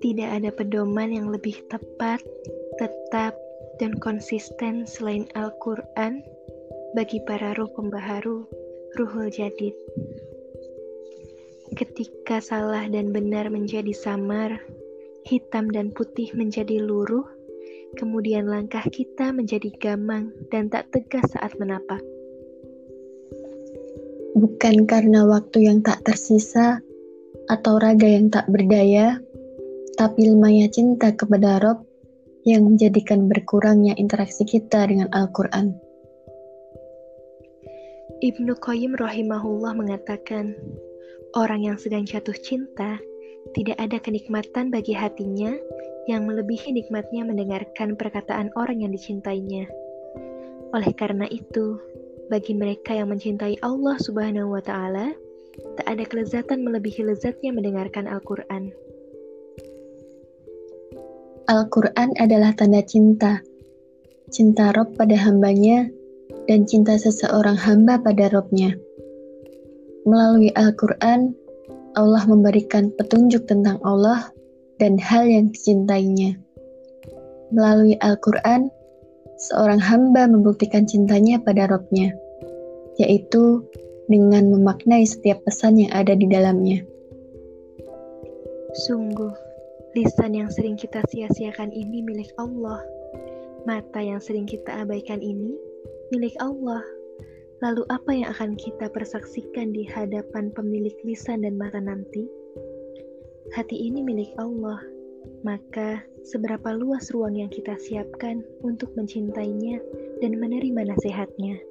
Tidak ada pedoman yang lebih tepat, tetap, dan konsisten selain Al-Quran bagi para ruh pembaharu Ruhul Jadid. Ketika salah dan benar menjadi samar, hitam dan putih menjadi luruh, kemudian langkah kita menjadi gamang dan tak tegas saat menapak. Bukan karena waktu yang tak tersisa atau raga yang tak berdaya, tapi lemahnya cinta kepada Rob yang menjadikan berkurangnya interaksi kita dengan Al-Quran. Ibnu Qayyim rahimahullah mengatakan, orang yang sedang jatuh cinta, tidak ada kenikmatan bagi hatinya yang melebihi nikmatnya mendengarkan perkataan orang yang dicintainya. Oleh karena itu, bagi mereka yang mencintai Allah Subhanahu wa Ta'ala, tak ada kelezatan melebihi lezatnya mendengarkan Al-Quran. Al-Quran adalah tanda cinta. Cinta Rob pada hambanya dan cinta seseorang hamba pada Robnya. Melalui Al-Quran, Allah memberikan petunjuk tentang Allah dan hal yang dicintainya. Melalui Al-Quran, seorang hamba membuktikan cintanya pada Robnya, yaitu dengan memaknai setiap pesan yang ada di dalamnya. Sungguh, Lisan yang sering kita sia-siakan ini milik Allah. Mata yang sering kita abaikan ini milik Allah. Lalu apa yang akan kita persaksikan di hadapan pemilik lisan dan mata nanti? Hati ini milik Allah. Maka, seberapa luas ruang yang kita siapkan untuk mencintainya dan menerima nasihatnya?